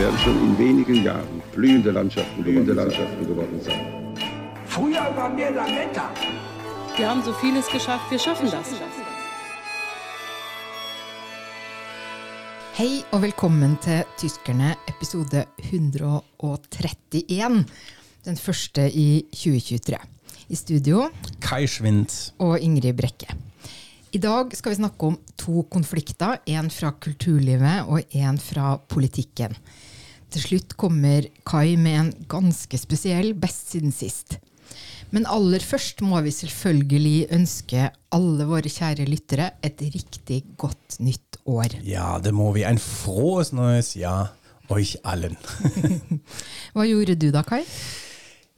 Werden schon in wenigen Jahren blühende Landschaften, blühende Landschaften geworden sein. Früher waren wir Lametta. Wir haben so vieles geschafft, wir schaffen das. Hei og velkommen til Tyskerne, episode 131. Den første i 2023. I studio Kai Schwind. og Ingrid Brekke. I dag skal vi snakke om to konflikter, en fra kulturlivet og en fra politikken. Til slutt kommer Kai med en ganske spesiell Best siden sist. Men aller først må vi selvfølgelig ønske alle våre kjære lyttere et riktig godt nytt år. Ja, det må vi. En frohes neues ja, euch allen. Hva gjorde du da, Kai?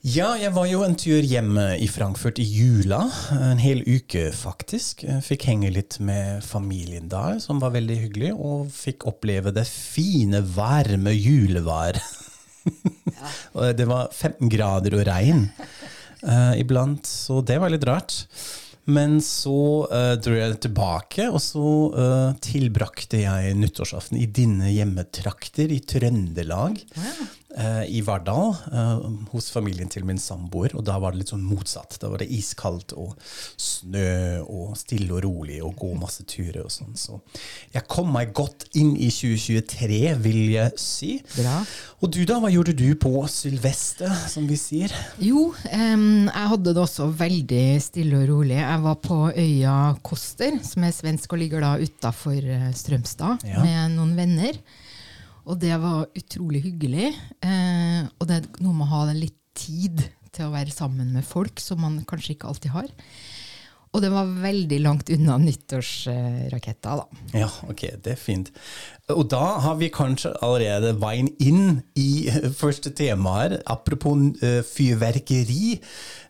Ja, jeg var jo en tur hjemme i Frankfurt i jula. En hel uke, faktisk. Jeg fikk henge litt med familien der, som var veldig hyggelig. Og fikk oppleve det fine, varme julevær. Ja. det var 15 grader og regn uh, iblant, så det var litt rart. Men så uh, dro jeg tilbake, og så uh, tilbrakte jeg nyttårsaften i dine hjemmetrakter i Trøndelag. eh, I Vardal, eh, hos familien til min samboer. Og da var det litt sånn motsatt. Da var det iskaldt og snø og stille og rolig og gå masse turer og sånn. Så jeg kom meg godt inn i 2023, vil jeg si. Bra. Og du da, hva gjorde du på sylvester, som vi sier? Jo, um, jeg hadde det også veldig stille og rolig. Jeg var på øya Koster, som er svensk og ligger da utafor Strømstad, Ja. med noen venner. Og det var utrolig hyggelig. Eh, og det er noe med å ha litt tid til å være sammen med folk, som man kanskje ikke alltid har. Og det var veldig langt unna nyttårsraketta, da. Ja, ok, det er fint. Og da har vi kanskje allerede veien inn i eh, første tema her. Apropos eh, fyrverkeri.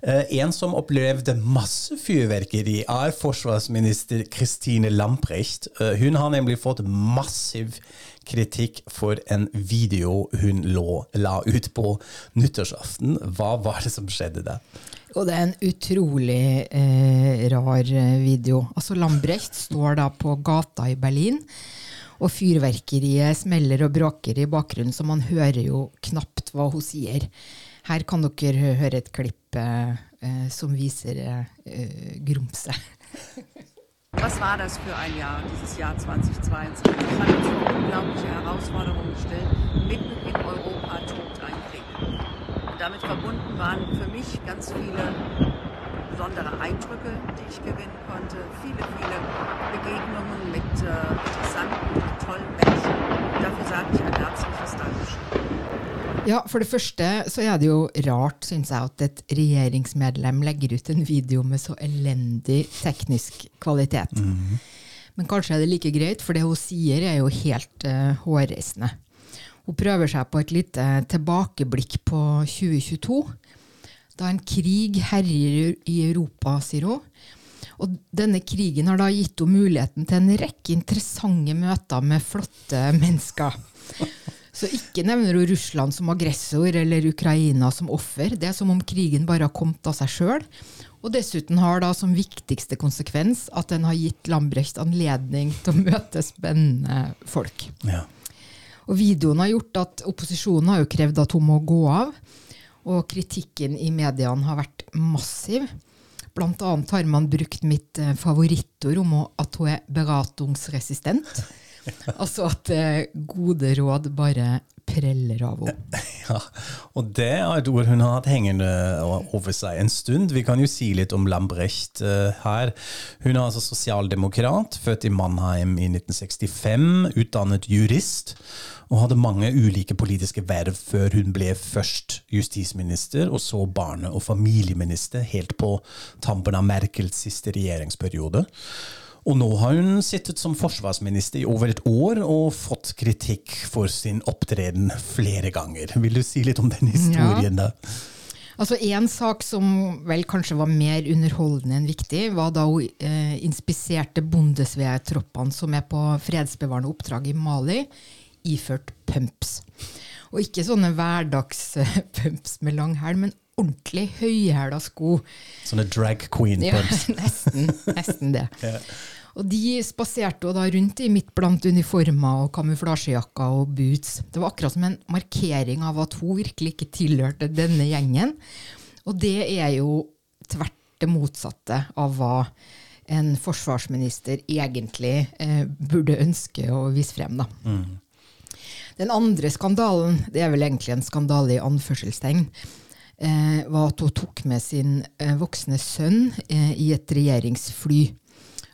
Eh, en som opplevde masse fyrverkeri, er forsvarsminister Kristine Lamprecht. Hun har nemlig fått massiv kritikk for en video hun la ut på nyttårsaften. Hva var det som skjedde der? Og det er en utrolig eh, rar eh, video. Altså Lambrecht står da på gata i Berlin, og fyrverkeriet smeller og bråker i bakgrunnen, så man hører jo knapt hva hun sier. Her kan dere høre et klipp eh, eh, som viser eh, eh, grumset. Was war das für ein Jahr, dieses Jahr 2022? Das hat uns vor unglaubliche Herausforderungen gestellt. Mitten in Europa tobt ein Krieg. Und damit verbunden waren für mich ganz viele besondere Eindrücke, die ich gewinnen konnte. Viele, viele Begegnungen mit äh, interessanten, tollen Menschen. Dafür sage ich ein herzliches Dankeschön. Ja, For det første så er det jo rart, syns jeg, at et regjeringsmedlem legger ut en video med så elendig teknisk kvalitet. Men kanskje er det like greit, for det hun sier er jo helt uh, hårreisende. Hun prøver seg på et lite tilbakeblikk på 2022, da en krig herjer i Europa, sier hun. Og denne krigen har da gitt henne muligheten til en rekke interessante møter med flotte mennesker. Så ikke nevner hun Russland som aggressor eller Ukraina som offer. Det er som om krigen bare har kommet av seg sjøl. Og dessuten har da som viktigste konsekvens at den har gitt Lambrecht anledning til å møte spennende folk. Ja. Og videoen har gjort at opposisjonen har jo krevd at hun må gå av. Og kritikken i mediene har vært massiv. Blant annet har man brukt mitt eh, favorittord om at hun er beratungsresistent. altså at eh, gode råd bare preller av henne. Ja, og det er et ord hun har hatt hengende over seg en stund. Vi kan jo si litt om Lambrecht eh, her. Hun er altså sosialdemokrat, født i Mannheim i 1965, utdannet jurist, og hadde mange ulike politiske verv før hun ble først justisminister, og så barne- og familieminister, helt på tampen av Merkels siste regjeringsperiode. Og nå har hun sittet som forsvarsminister i over et år og fått kritikk for sin opptreden flere ganger. Vil du si litt om den historien? da? Altså En sak som vel kanskje var mer underholdende enn viktig, var da hun eh, inspiserte Bundeswehr-troppene som er på fredsbevarende oppdrag i Mali, iført pumps. Og ikke sånne hverdagspumps med lang hæl, men ordentlig høyhæla sko. Sånne drag queen Ja, nesten, nesten det. Ja. Og de spaserte da rundt i midt blant uniformer og kamuflasjejakker og boots. Det var akkurat som en markering av at hun virkelig ikke tilhørte denne gjengen. Og det er jo tvert det motsatte av hva en forsvarsminister egentlig eh, burde ønske å vise frem. da. Den andre skandalen, det er vel egentlig en skandale i anførselstegn, eh, var at hun tok med sin eh, voksne sønn eh, i et regjeringsfly.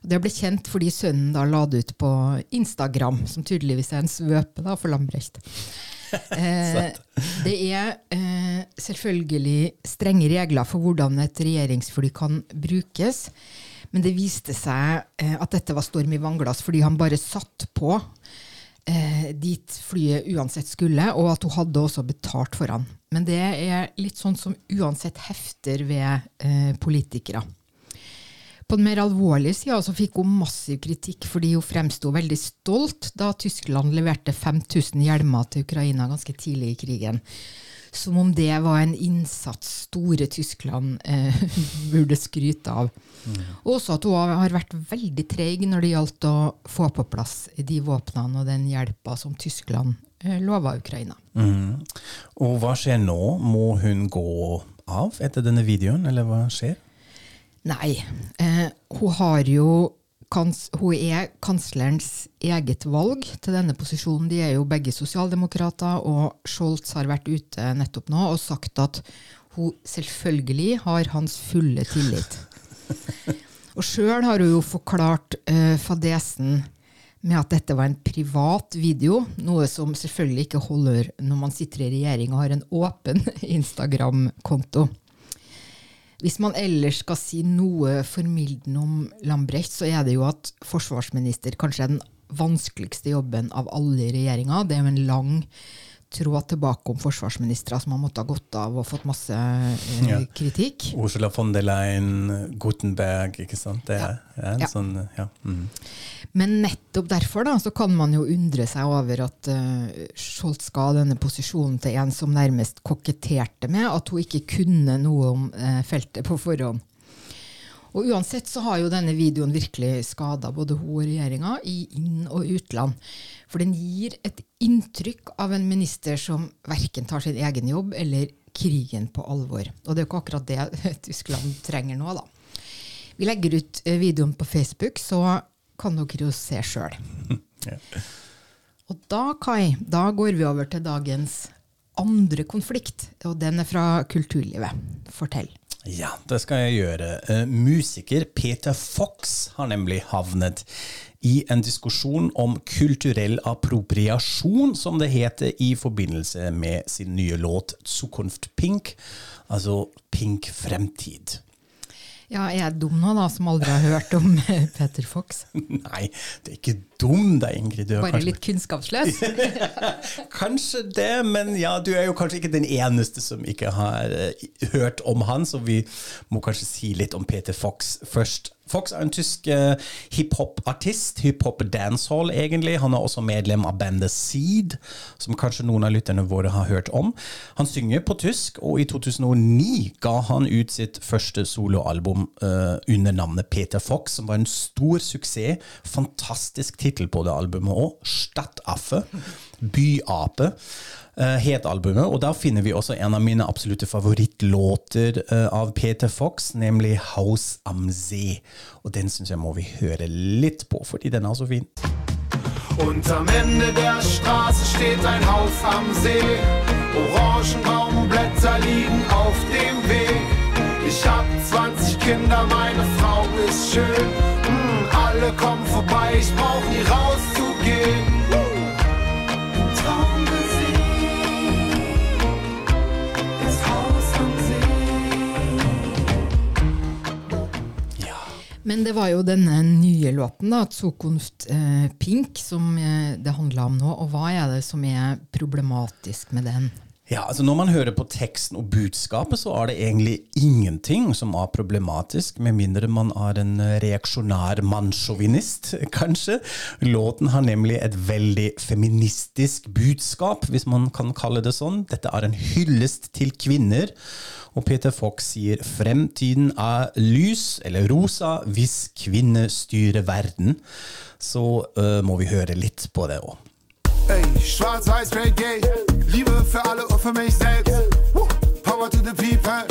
Det ble kjent fordi sønnen da la det ut på Instagram, som tydeligvis er en svøpe da, for Lambrecht. Eh, det er eh, selvfølgelig strenge regler for hvordan et regjeringsfly kan brukes. Men det viste seg eh, at dette var storm i vannglass fordi han bare satt på eh, dit flyet uansett skulle, og at hun hadde også betalt for han. Men det er litt sånn som uansett hefter ved eh, politikere. På den mer alvorlige sida så fikk hun massiv kritikk fordi hun fremsto veldig stolt da Tyskland leverte 5000 hjelmer til Ukraina ganske tidlig i krigen. Som om det var en innsats store Tyskland eh, burde skryte av. Og også at hun har vært veldig treig når det gjaldt å få på plass de våpnene og den hjelpa som Tyskland eh, lova Ukraina. Mm. Og hva skjer nå? Må hun gå av etter denne videoen, eller hva skjer? Nei. Eh, hun har jo Hun er kanslerens eget valg til denne posisjonen. De er jo begge sosialdemokrater, og Scholz har vært ute nettopp nå og sagt at hun selvfølgelig har hans fulle tillit. Og sjøl har hun jo forklart eh, fadesen med at dette var en privat video, noe som selvfølgelig ikke holder når man sitter i regjering og har en åpen Instagram-konto. Hvis man ellers skal si noe formildende om Lambrecht, så er det jo at forsvarsminister kanskje er den vanskeligste jobben av alle i regjeringa. Det er jo en lang tråd tilbake om forsvarsministre som har måttet ha gått av og fått masse eh, Ja. kritikk. Ursula von der Leyen, Gutenberg, ikke sant? Det ja. er en Ja. sånn, ja. Mm. Men nettopp derfor da, så kan man jo undre seg over at uh, Scholz ga denne posisjonen til en som nærmest koketterte med at hun ikke kunne noe om uh, feltet på forhånd. Og Uansett så har jo denne videoen virkelig skada både hun og regjeringa i inn- og utland. For den gir et inntrykk av en minister som verken tar sin egen jobb eller krigen på alvor. Og det er jo ikke akkurat det Tyskland trenger nå, da. Vi legger ut eh, videoen på Facebook, så kan dere jo se sjøl. Og da, Kai, da går vi over til dagens andre konflikt, og den er fra kulturlivet. Fortell. Ja, det skal jeg gjøre. Eh, musiker Peter Fox har nemlig havnet i en diskusjon om kulturell appropriasjon, som det heter, i forbindelse med sin nye låt 'Zukunft Pink', altså Pink fremtid. Ja, jeg er dum nå, da, som aldri har hørt om Peter Fox? Nei, det er ikke dum deg, Ingrid. Bare kanskje- litt kunnskapsløs? Kanskje det, men ja, du er jo kanskje ikke den eneste som ikke har uh, hørt om han, så vi må kanskje si litt om Peter Fox først. Fox er en tysk uh, hiphop-artist, hiphop-dancehall egentlig. Han er også medlem av bandet Seed, som kanskje noen av lytterne våre har hørt om. Han synger på tysk, og i 2009 ga han ut sitt første soloalbum uh, under navnet Peter Fox, som var en stor suksess. Fantastisk tittel på det albumet òg. Stadtaffe. Byape. eh, het albumet, og der finner vi også en av mine absolutte favorittlåter eh, av Peter Fox, nemlig 'Haus am See'. Og den syns jeg må vi høre litt på, fordi den er så fin. Und am Ende der Straße steht ein Haus am See. Orangenbaumblätter liegen auf dem Weg. Ich hab 20 Kinder, meine Frau ist schön. Mm, alle kommen vorbei, ich brauch nie rauszugehen. Men det var jo denne nye låten, da, 'Zukunft eh, Pink', som eh, det handla om nå. Og hva er det som er problematisk med den? Ja, altså Når man hører på teksten og budskapet, så er det egentlig ingenting som er problematisk, med mindre man er en reaksjonær mannssjåvinist, kanskje. Låten har nemlig et veldig feministisk budskap, hvis man kan kalle det sånn. Dette er en hyllest til kvinner. Og Peter Fox sier fremtiden er lys, eller rosa, hvis kvinner styrer verden. Så uh, må vi høre litt på det òg. Ey, schwarz-weiß, straight gay. Liebe für alle und für mich selbst. Power to the people.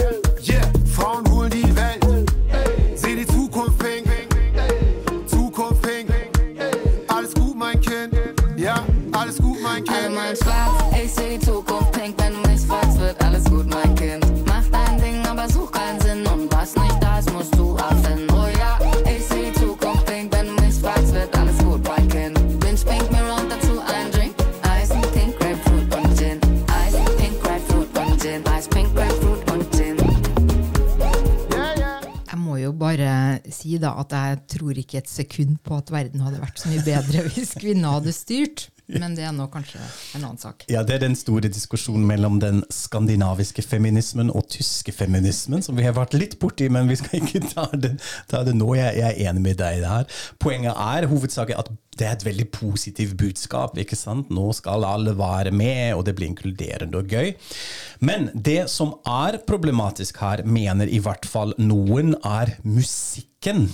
Jeg må jo bare si da at jeg tror ikke et sekund på at verden hadde vært så mye bedre hvis kvinner hadde styrt. Men det er nå kanskje en annen sak. Ja, Det er den store diskusjonen mellom den skandinaviske feminismen og tyske feminismen, som vi har vært litt borti, men vi skal ikke ta det, ta det nå. Jeg, jeg er enig med deg i det her. Poenget er hovedsaken at det er et veldig positivt budskap. ikke sant? Nå skal alle være med, og det blir inkluderende og gøy. Men det som er problematisk her, mener i hvert fall noen, er musikken.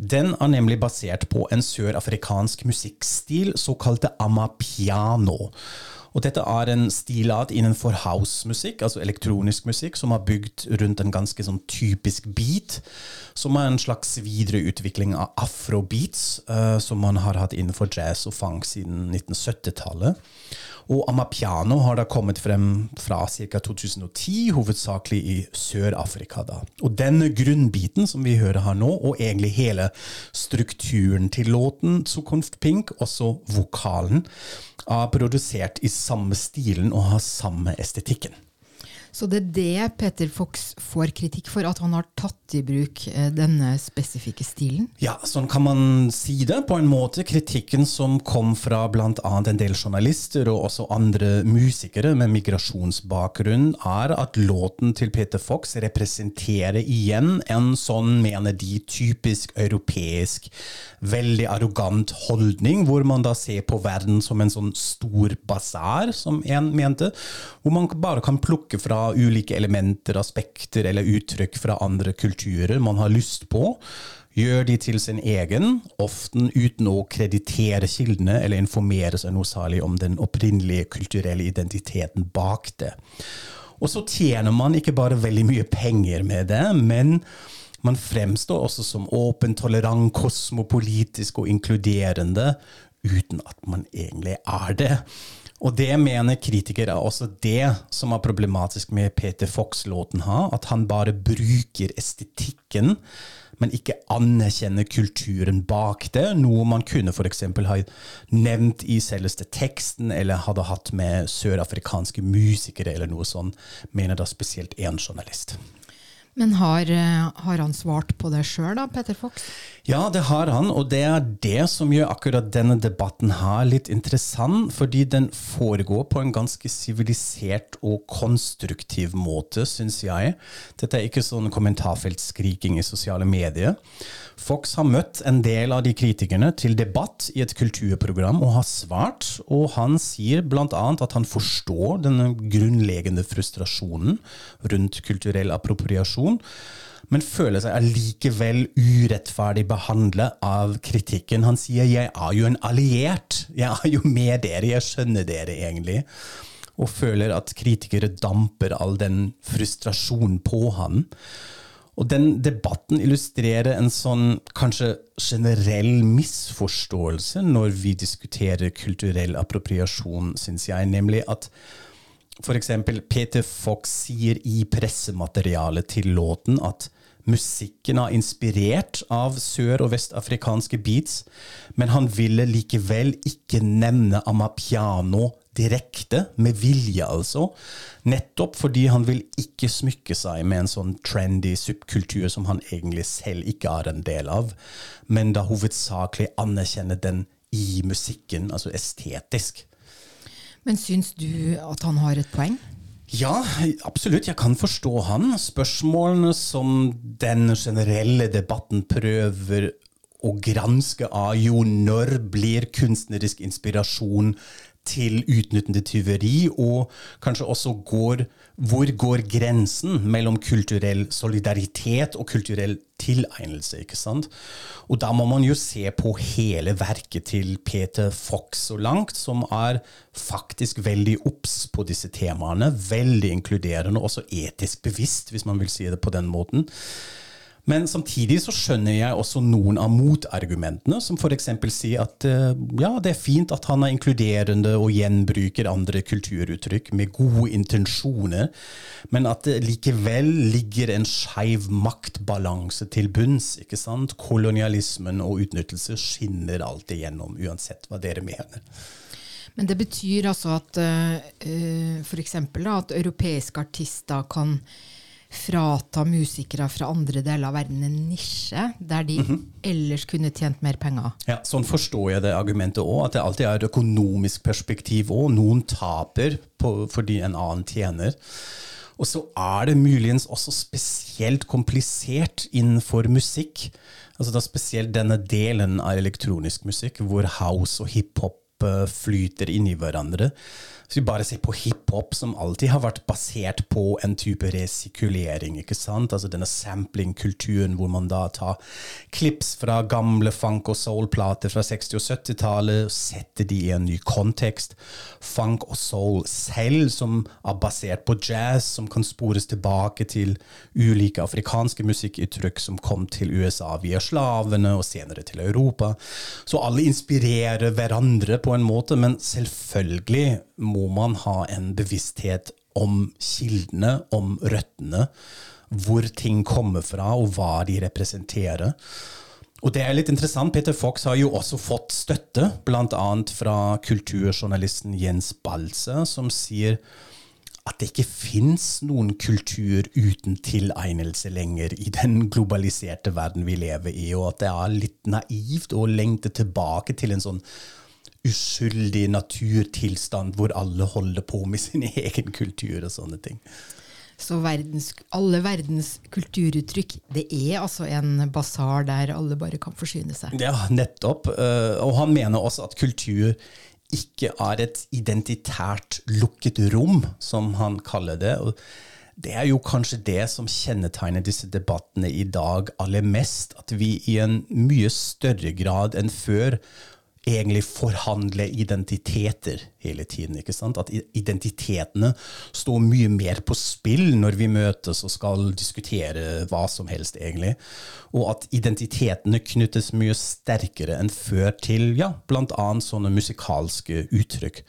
Den er nemlig basert på en sørafrikansk musikkstil, såkalte amapiano. Og dette er en stilart innenfor housemusikk, altså elektronisk musikk, som er bygd rundt en ganske sånn typisk beat, som er en slags videreutvikling av afrobeats, uh, som man har hatt innenfor jazz og funk siden 1970-tallet. Og Amapiano har da kommet frem fra ca. 2010, hovedsakelig i Sør-Afrika. Og denne grunnbiten som vi hører her nå, og egentlig hele strukturen til låten Zukunft Pink, også vokalen, er produsert i samme stilen og har samme estetikken. Så det er det Peter Fox får kritikk for, at han har tatt i bruk eh, denne spesifikke stilen? Ja, sånn kan man si det på en måte. Kritikken som kom fra bl.a. en del journalister og også andre musikere med migrasjonsbakgrunn, er at låten til Peter Fox representerer igjen en sånn, mener de, typisk europeisk, veldig arrogant holdning, hvor man da ser på verden som en sånn stor basar, som en mente, hvor man bare kan plukke fra ulike elementer, aspekter eller uttrykk fra andre kulturer man har lyst på, gjør de til sin egen, ofte uten å kreditere kildene eller informere seg noe særlig om den opprinnelige kulturelle identiteten bak det. Og så tjener man ikke bare veldig mye penger med det, men man fremstår også som åpen, tolerant, kosmopolitisk og inkluderende, uten at man egentlig er det. Og det mener kritikere er også det som er problematisk med Peter Fox-låten her, at han bare bruker estetikken, men ikke anerkjenner kulturen bak det, noe man kunne f.eks. ha nevnt i selveste teksten, eller hadde hatt med sørafrikanske musikere eller noe sånt, mener da spesielt én journalist. Men har, eh, har han svart på det sjøl, da, Peter Fox? Ja, det har han, og det er det som gjør akkurat denne debatten her litt interessant, fordi den foregår på en ganske sivilisert og konstruktiv måte, syns jeg. Dette er ikke sånn kommentarfeltskriking i sosiale medier. Fox har møtt en del av de kritikerne til debatt i et kulturprogram og har svart, og han sier bl.a. at han forstår denne grunnleggende frustrasjonen rundt kulturell appropriasjon, men føler seg allikevel urettferdig behandlet av kritikken. Han sier 'jeg er jo en alliert', jeg er jo med dere, jeg skjønner dere egentlig. Og føler at kritikere damper all den frustrasjonen på han. Og den debatten illustrerer en sånn kanskje generell misforståelse når vi diskuterer kulturell appropriasjon, syns jeg, nemlig at f.eks. Peter Fox sier i pressematerialet til låten at musikken er inspirert av sør- og vestafrikanske beats, men han ville likevel ikke nevne Amapiano direkte, med vilje altså, nettopp fordi han vil ikke smykke seg med en sånn trendy subkultur som han egentlig selv ikke er en del av, men da hovedsakelig anerkjenner den i musikken, altså estetisk. Men syns du at han har et poeng? Ja, absolutt. Jeg kan forstå han. Spørsmålene som den generelle debatten prøver å granske av jo når blir kunstnerisk inspirasjon til utnyttende tyveri, og kanskje også går, hvor går grensen mellom kulturell solidaritet og kulturell tilegnelse? ikke sant? Og da må man jo se på hele verket til Peter Fox så langt, som er faktisk veldig obs på disse temaene. Veldig inkluderende, også etisk bevisst, hvis man vil si det på den måten. Men samtidig så skjønner jeg også noen av motargumentene, som f.eks. sier at eh, ja, det er fint at han er inkluderende og gjenbruker andre kulturuttrykk med gode intensjoner, men at det likevel ligger en skeiv maktbalanse til bunns. ikke sant? Kolonialismen og utnyttelse skinner alltid gjennom, uansett hva dere mener. Men det betyr altså at uh, f.eks. at europeiske artister kan frata musikere fra andre deler av verden en nisje der de mm -hmm. ellers kunne tjent mer penger. Ja, Sånn forstår jeg det argumentet òg, at det alltid er et økonomisk perspektiv òg. Noen taper på, fordi en annen tjener. Og så er det muligens også spesielt komplisert innenfor musikk. Altså da Spesielt denne delen av elektronisk musikk, hvor house og hiphop eh, flyter inn i hverandre. Hvis vi bare ser på hiphop, som alltid har vært basert på en type resikulering. ikke sant? Altså Denne samplingkulturen hvor man da tar klips fra gamle funk- og soul-plater fra 60- og 70-tallet, og setter de i en ny kontekst. Funk og soul selv, som er basert på jazz, som kan spores tilbake til ulike afrikanske musikkuttrykk som kom til USA via slavene, og senere til Europa. Så alle inspirerer hverandre på en måte, men selvfølgelig må man ha en bevissthet om kildene, om røttene, hvor ting kommer fra, og hva de representerer. Og det er litt interessant. Peter Fox har jo også fått støtte, bl.a. fra kulturjournalisten Jens Balse, som sier at det ikke fins noen kultur uten tilegnelse lenger i den globaliserte verden vi lever i, og at det er litt naivt å lengte tilbake til en sånn uskyldig naturtilstand hvor alle holder på med sin egen kultur og sånne ting. Så verdens, alle verdens kulturuttrykk, det er altså en basar der alle bare kan forsyne seg? Ja, nettopp. Eh, og han mener også at kultur ikke er et identitært lukket rom, som han kaller det. Og det er jo kanskje det som kjennetegner disse debattene i dag aller mest. At vi i en mye større grad enn før egentlig forhandle identiteter hele tiden. ikke sant? At identitetene står mye mer på spill når vi møtes og skal diskutere hva som helst, egentlig. Og at identitetene knyttes mye sterkere enn før til ja, bl.a. sånne musikalske uttrykk.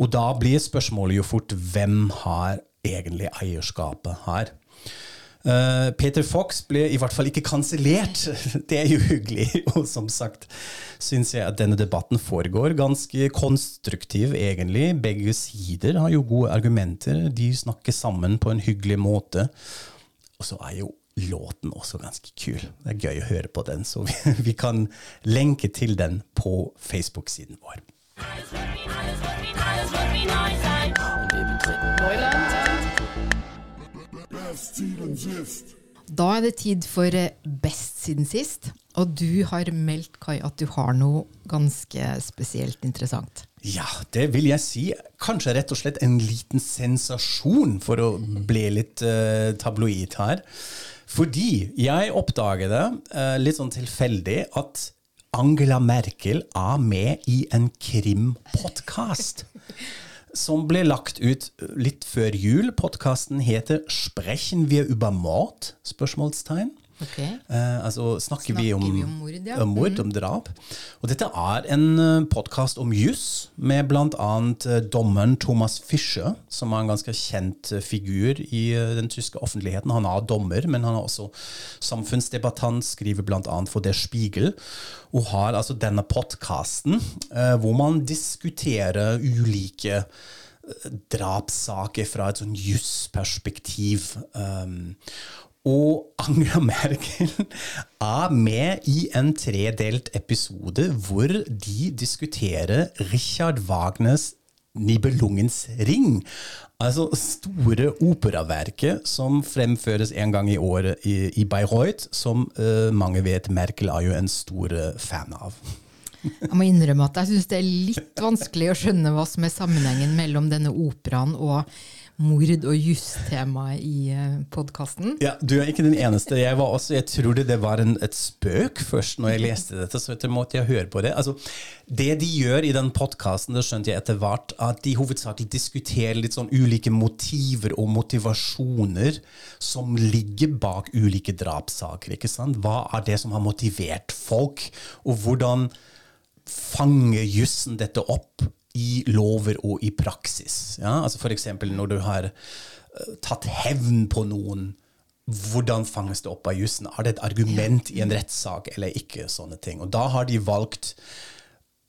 Og da blir spørsmålet jo fort hvem har egentlig eierskapet her? Uh, Peter Fox ble i hvert fall ikke kansellert. Det er jo hyggelig. Og som sagt syns jeg at denne debatten foregår ganske konstruktiv, egentlig. Begge sider har jo gode argumenter. De snakker sammen på en hyggelig måte. Og så er jo låten også ganske kul. Det er gøy å høre på den, så vi, vi kan lenke til den på Facebook-siden vår. Neuland. Da er det tid for eh, Best siden sist. Og du har meldt, Kai, at du har noe ganske spesielt interessant. Ja, det vil jeg si. Kanskje rett og slett en liten sensasjon, for å bli litt uh, tabloid her. Fordi jeg oppdaget det uh, litt sånn tilfeldig at Angela Merkel er med i en krimpodkast som ble lagt ut litt før jul. Podkasten heter 'Sprechen wir über Mord?' spørsmålstegn. Okay. Eh, altså snakker, snakker vi om, vi om mord, ja. om, mord, mm. om drap. Og dette er en uh, podkast om juss, med bl.a. Uh, dommeren Thomas Fischer, som er en ganske kjent uh, figur i den tyske offentligheten. Han er dommer, men han er også samfunnsdebattant, skriver bl.a. for Der Spiegel, og har altså denne podkasten eh, hvor man diskuterer ulike drapssaker fra et sånn jussperspektiv. Um, og Angela Merkel er med i en tredelt episode hvor de diskuterer Richard Wagners Nibelungens ring. Altså store operaverket som fremføres en gang i året i, i Bayreuth, som uh, mange vet Merkel er jo en stor eh, fan av. Jeg må innrømme at jeg syns det er litt vanskelig å skjønne hva som er sammenhengen mellom denne operaen og mord- og justemaet i podkasten. Ja, Du er ikke den eneste. Jeg var også, jeg trodde det var en, et spøk først når jeg leste dette. så etter måtte jeg høre på Det Altså, det de gjør i den podkasten, skjønte jeg etter hvert, at de hovedsakelig diskuterer litt sånn ulike motiver og motivasjoner som ligger bak ulike drapssaker. ikke sant? Hva er det som har motivert folk, og hvordan fanger jussen dette opp i lover og i praksis. Ja? Altså F.eks. når du har uh, tatt hevn på noen. Hvordan fanges det opp av jussen? Er det et argument i en rettssak eller ikke? sånne ting. Og Da har de valgt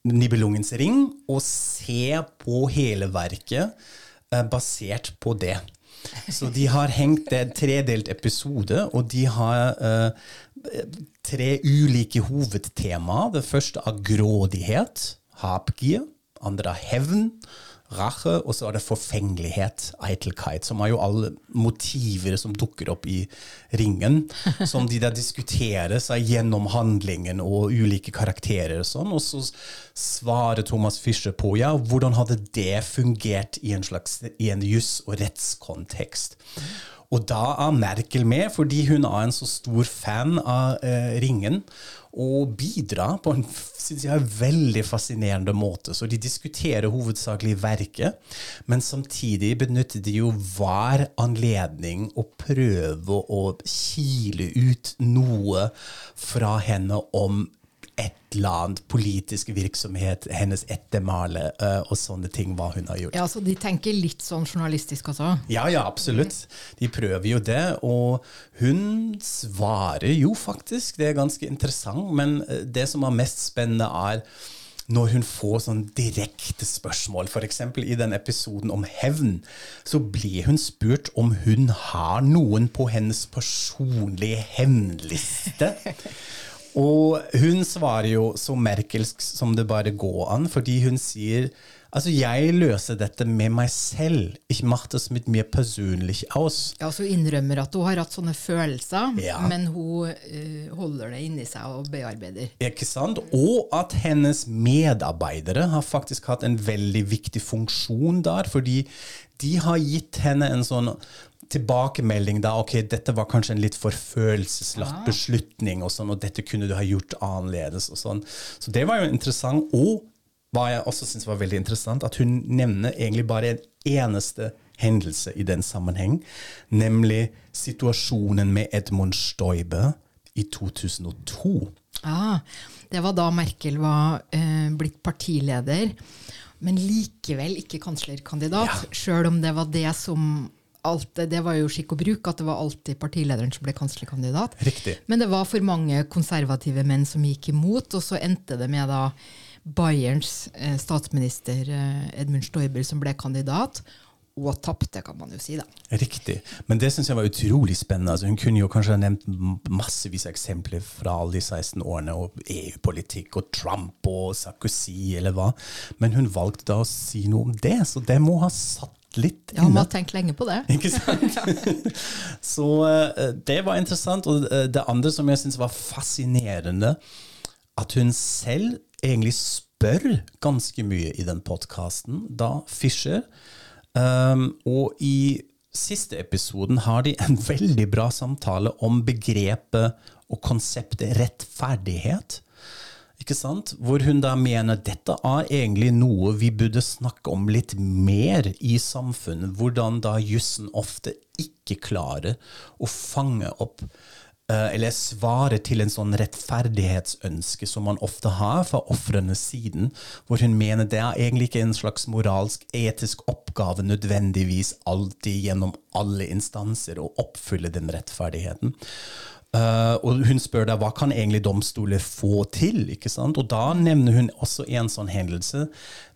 Nibelungens ring og se på hele verket uh, basert på det. Så de har hengt en tredelt episode, og de har uh, tre ulike hovedtema. Det første er grådighet, habgier andre er hevn, rache, og så er det forfengelighet, eitelkeit, som er jo alle motiver som dukker opp i ringen, som de da diskuterer seg gjennom handlingen og ulike karakterer og sånn, og så svarer Thomas Fischer på ja, hvordan hadde det fungert i en slags i en juss- og rettskontekst. Og da er Merkel med, fordi hun er en så stor fan av eh, ringen og bidrar på en jeg, veldig fascinerende måte. Så de diskuterer hovedsakelig verket, men samtidig benytter de jo hver anledning å prøve å kile ut noe fra henne om et eller annet politisk virksomhet, hennes ettermale uh, og sånne ting, hva hun har gjort. Ja, Så de tenker litt sånn journalistisk også? Ja, ja, absolutt. De prøver jo det. Og hun svarer jo faktisk, det er ganske interessant, men eh, det som er mest spennende, er når hun får sånn direkte spørsmål. F.eks. i den episoden om hevn, så blir hun spurt om hun har noen på hennes personlige hevnliste. Og hun svarer jo så merkelsk som det bare går an, fordi hun sier Altså, jeg løser dette med meg selv. Ich mache das mit mir persönlich aus. Ja, så innrømmer at hun har hatt sånne følelser, ja. men hun uh, holder det inni seg og bearbeider. Ikke sant? Og at hennes medarbeidere har faktisk hatt en veldig viktig funksjon der, fordi de har gitt henne en sånn tilbakemelding da ok, dette var kanskje en litt for følelseslatt beslutning, og sånn, og dette kunne du ha gjort annerledes. og sånn. Så det var jo interessant. Og hva jeg også syns var veldig interessant, at hun nevner egentlig bare en eneste hendelse i den sammenheng, nemlig situasjonen med Edmund Stoibe i 2002. Ah, det var da Merkel var eh, blitt partileder, men likevel ikke kanslerkandidat, ja. sjøl om det var det som alt, det var jo skikk og bruk at det var alltid partilederen som ble kanslerkandidat. Riktig. Men det var for mange konservative menn som gikk imot, og så endte det med da Bayerns eh, statsminister eh, Edmund Stoiber som ble kandidat. Og tapte, kan man jo si. da. Riktig. Men det syns jeg var utrolig spennende. Altså, hun kunne jo kanskje ha nevnt massevis av eksempler fra alle de 16 årene, og EU-politikk og Trump og Sarkozy eller hva. Men hun valgte da å si noe om det, så det må ha satt litt Ja, man har tenkt lenge på det. Ikke sant? Så uh, det var interessant. Og uh, det andre som jeg syns var fascinerende, at hun selv egentlig spør ganske mye i den podkasten, da Fischer. Um, og i siste episoden har de en veldig bra samtale om begrepet og konseptet rettferdighet. Ikke sant? Hvor hun da mener dette er egentlig noe vi burde snakke om litt mer i samfunnet. Hvordan da jussen ofte ikke klarer å fange opp eller svaret til en sånn rettferdighetsønske som man ofte har fra ofrenes siden, hvor hun mener det er egentlig ikke en slags moralsk, etisk oppgave nødvendigvis alltid gjennom alle instanser å oppfylle den rettferdigheten. Uh, og hun spør deg hva kan egentlig domstoler få til? ikke sant? Og da nevner hun også en sånn hendelse,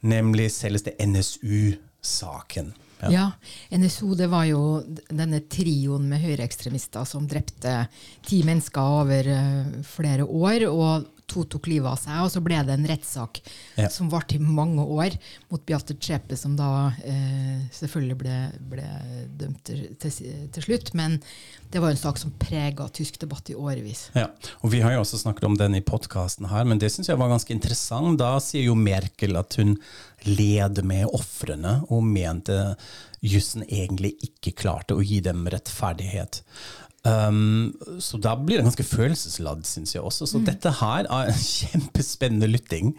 nemlig selveste NSU-saken. Ja. ja. NSO det var jo denne trioen med høyreekstremister som drepte ti mennesker over uh, flere år. Og to tok livet av seg, og så ble det en rettssak Ja. som varte i mange år mot Beate Zschäpe, som da eh, selvfølgelig ble, ble dømt til, til slutt. Men det var en sak som prega tysk debatt i årevis. Ja, og Vi har jo også snakket om den i podkasten her, men det syns jeg var ganske interessant. Da sier jo Merkel at hun led med ofrene, og mente jussen egentlig ikke klarte å gi dem rettferdighet. Um, så da blir det ganske følelsesladd, syns jeg også. Så dette her er en kjempespennende lytting.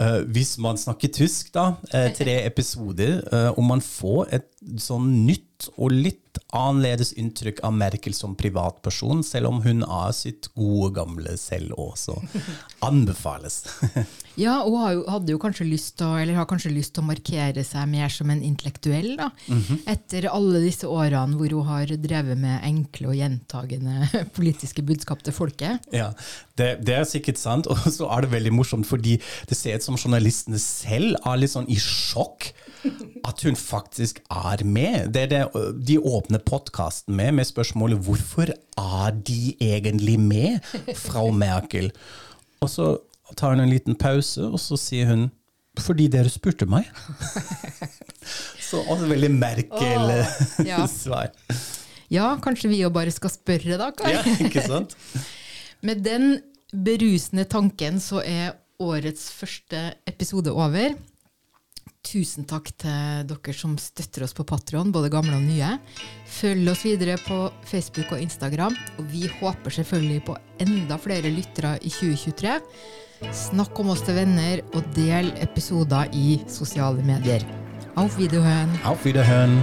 Uh, hvis man snakker tysk, da, eh, tre episoder, uh, og man får et sånn nytt og litt annerledes inntrykk av Merkel som privatperson, selv om hun er sitt gode gamle selv også. Anbefales. Ja, og har jo, hadde jo kanskje lyst å- eller har kanskje lyst til å markere seg mer som en intellektuell, da. Mhm. Etter alle disse årene hvor hun har drevet med enkle og gjentagende politiske budskap til folket. Ja, det, det er sikkert sant, og så er det veldig morsomt, fordi det ser ut som journalistene selv er litt sånn i sjokk at hun faktisk er med. Det er det de åpner podkasten med, med spørsmålet 'Hvorfor er de egentlig med, fra Merkel?' Og så tar hun en liten pause, og så sier hun 'Fordi dere spurte meg'. så også veldig Merkel Åh, ja. svar. Ja, kanskje vi jo bare skal spørre, da, Kai? Ja, ikke sant? Med den berusende tanken så er årets første episode over. Tusen takk til dere som støtter oss på Patron, både gamle og nye. Følg oss videre på Facebook og Instagram, og vi håper selvfølgelig på enda flere lyttere i 2023. Snakk om oss til venner, og del episoder i sosiale medier. Auf Wiederhören! Auf Wiederhören!